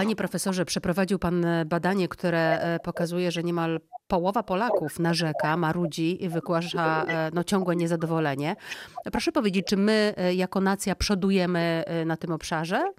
Panie profesorze, przeprowadził pan e, badanie, które e, pokazuje, że niemal połowa Polaków narzeka, marudzi i wygłasza e, no, ciągłe niezadowolenie. Proszę powiedzieć, czy my jako nacja przodujemy na tym obszarze?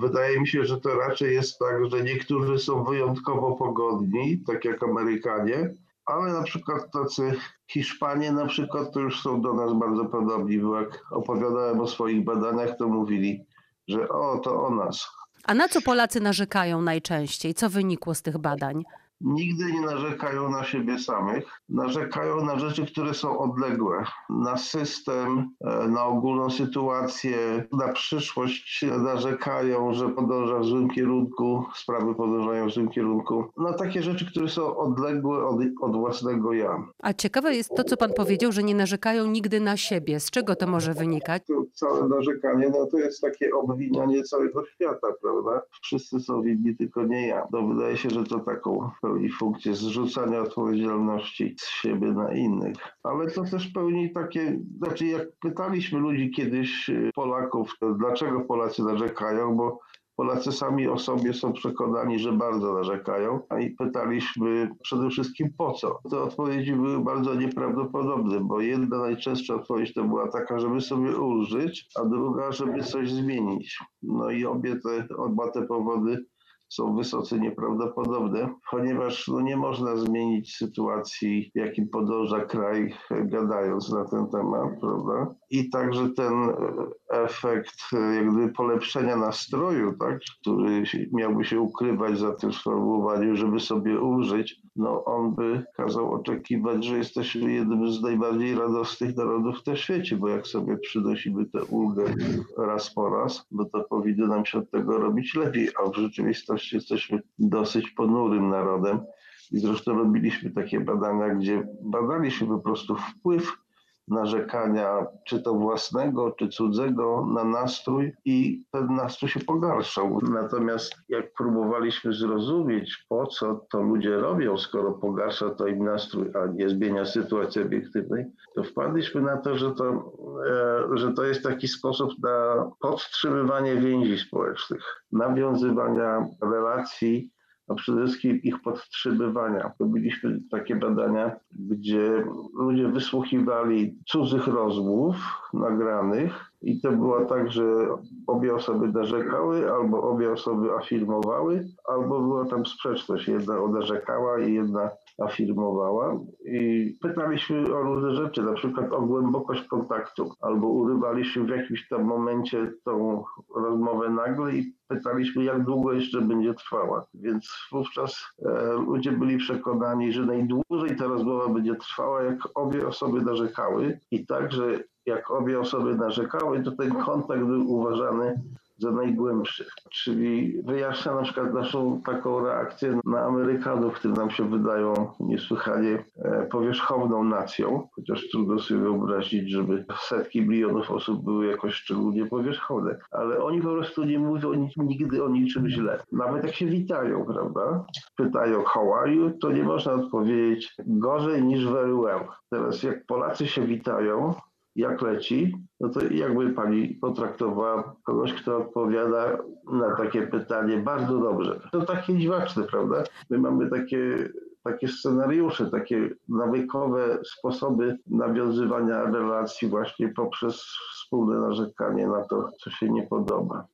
Wydaje mi się, że to raczej jest tak, że niektórzy są wyjątkowo pogodni, tak jak Amerykanie, ale na przykład tacy Hiszpanie na przykład to już są do nas bardzo podobni, bo jak opowiadałem o swoich badaniach, to mówili, że o, to o nas. A na co Polacy narzekają najczęściej? Co wynikło z tych badań? Nigdy nie narzekają na siebie samych, narzekają na rzeczy, które są odległe, na system, e, na ogólną sytuację, na przyszłość narzekają, że podąża w złym kierunku, sprawy podążają w złym kierunku, na takie rzeczy, które są odległe od, od własnego ja. A ciekawe jest to, co pan powiedział, że nie narzekają nigdy na siebie. Z czego to może wynikać? To całe narzekanie, no to jest takie obwinianie całego świata, prawda? Wszyscy są winni, tylko nie ja. To wydaje się, że to taką pełni funkcję zrzucania odpowiedzialności z siebie na innych. Ale to też pełni takie, znaczy jak pytaliśmy ludzi kiedyś, y, Polaków, dlaczego Polacy narzekają, bo Polacy sami o sobie są przekonani, że bardzo narzekają, a i pytaliśmy przede wszystkim po co. Te odpowiedzi były bardzo nieprawdopodobne, bo jedna najczęstsza odpowiedź to była taka, żeby sobie ulżyć, a druga, żeby coś zmienić. No i obie te, oba te powody są wysoce nieprawdopodobne, ponieważ no, nie można zmienić sytuacji, jakim podąża kraj, gadając na ten temat, prawda? I także ten efekt jakby polepszenia nastroju, tak, który miałby się ukrywać za tym sformułowaniem, żeby sobie ulżyć, no on by kazał oczekiwać, że jesteśmy jednym z najbardziej radosnych narodów na świecie, bo jak sobie przynosimy tę ulgę raz po raz, no to powinno nam się od tego robić lepiej, a w rzeczywistości jesteśmy dosyć ponurym narodem. I zresztą robiliśmy takie badania, gdzie badaliśmy po prostu wpływ narzekania, czy to własnego, czy cudzego, na nastrój i ten nastrój się pogarszał. Natomiast jak próbowaliśmy zrozumieć, po co to ludzie robią, skoro pogarsza to im nastrój, a nie zmienia sytuacji obiektywnej, to wpadliśmy na to, że to, e, że to jest taki sposób na podtrzymywanie więzi społecznych, nawiązywania relacji a przede wszystkim ich podtrzymywania. Robiliśmy takie badania, gdzie ludzie wysłuchiwali cudzych rozmów nagranych i to było tak, że obie osoby narzekały, albo obie osoby afirmowały, albo była tam sprzeczność. Jedna narzekała i jedna afirmowała. I pytaliśmy o różne rzeczy, na przykład o głębokość kontaktu, albo urywaliśmy w jakimś tam momencie tą rozmowę nagle i pytaliśmy, jak długo jeszcze będzie trwała. Więc wówczas e, ludzie byli przekonani, że najdłużej ta rozmowa będzie trwała, jak obie osoby narzekały i także jak obie osoby narzekały, to ten kontakt był uważany za najgłębszy. Czyli wyjaśnia na przykład naszą taką reakcję na Amerykanów, którzy nam się wydają niesłychanie e, powierzchowną nacją, chociaż trudno sobie wyobrazić, żeby setki milionów osób były jakoś szczególnie powierzchowne. Ale oni po prostu nie mówią nigdy o niczym źle. Nawet jak się witają, prawda? Pytają how are you, to nie można odpowiedzieć gorzej niż very well. Teraz jak Polacy się witają, jak leci, no to jakby pani potraktowała kogoś, kto odpowiada na takie pytanie bardzo dobrze. To takie dziwaczne, prawda? My mamy takie takie scenariusze, takie nawykowe sposoby nawiązywania relacji właśnie poprzez wspólne narzekanie na to, co się nie podoba.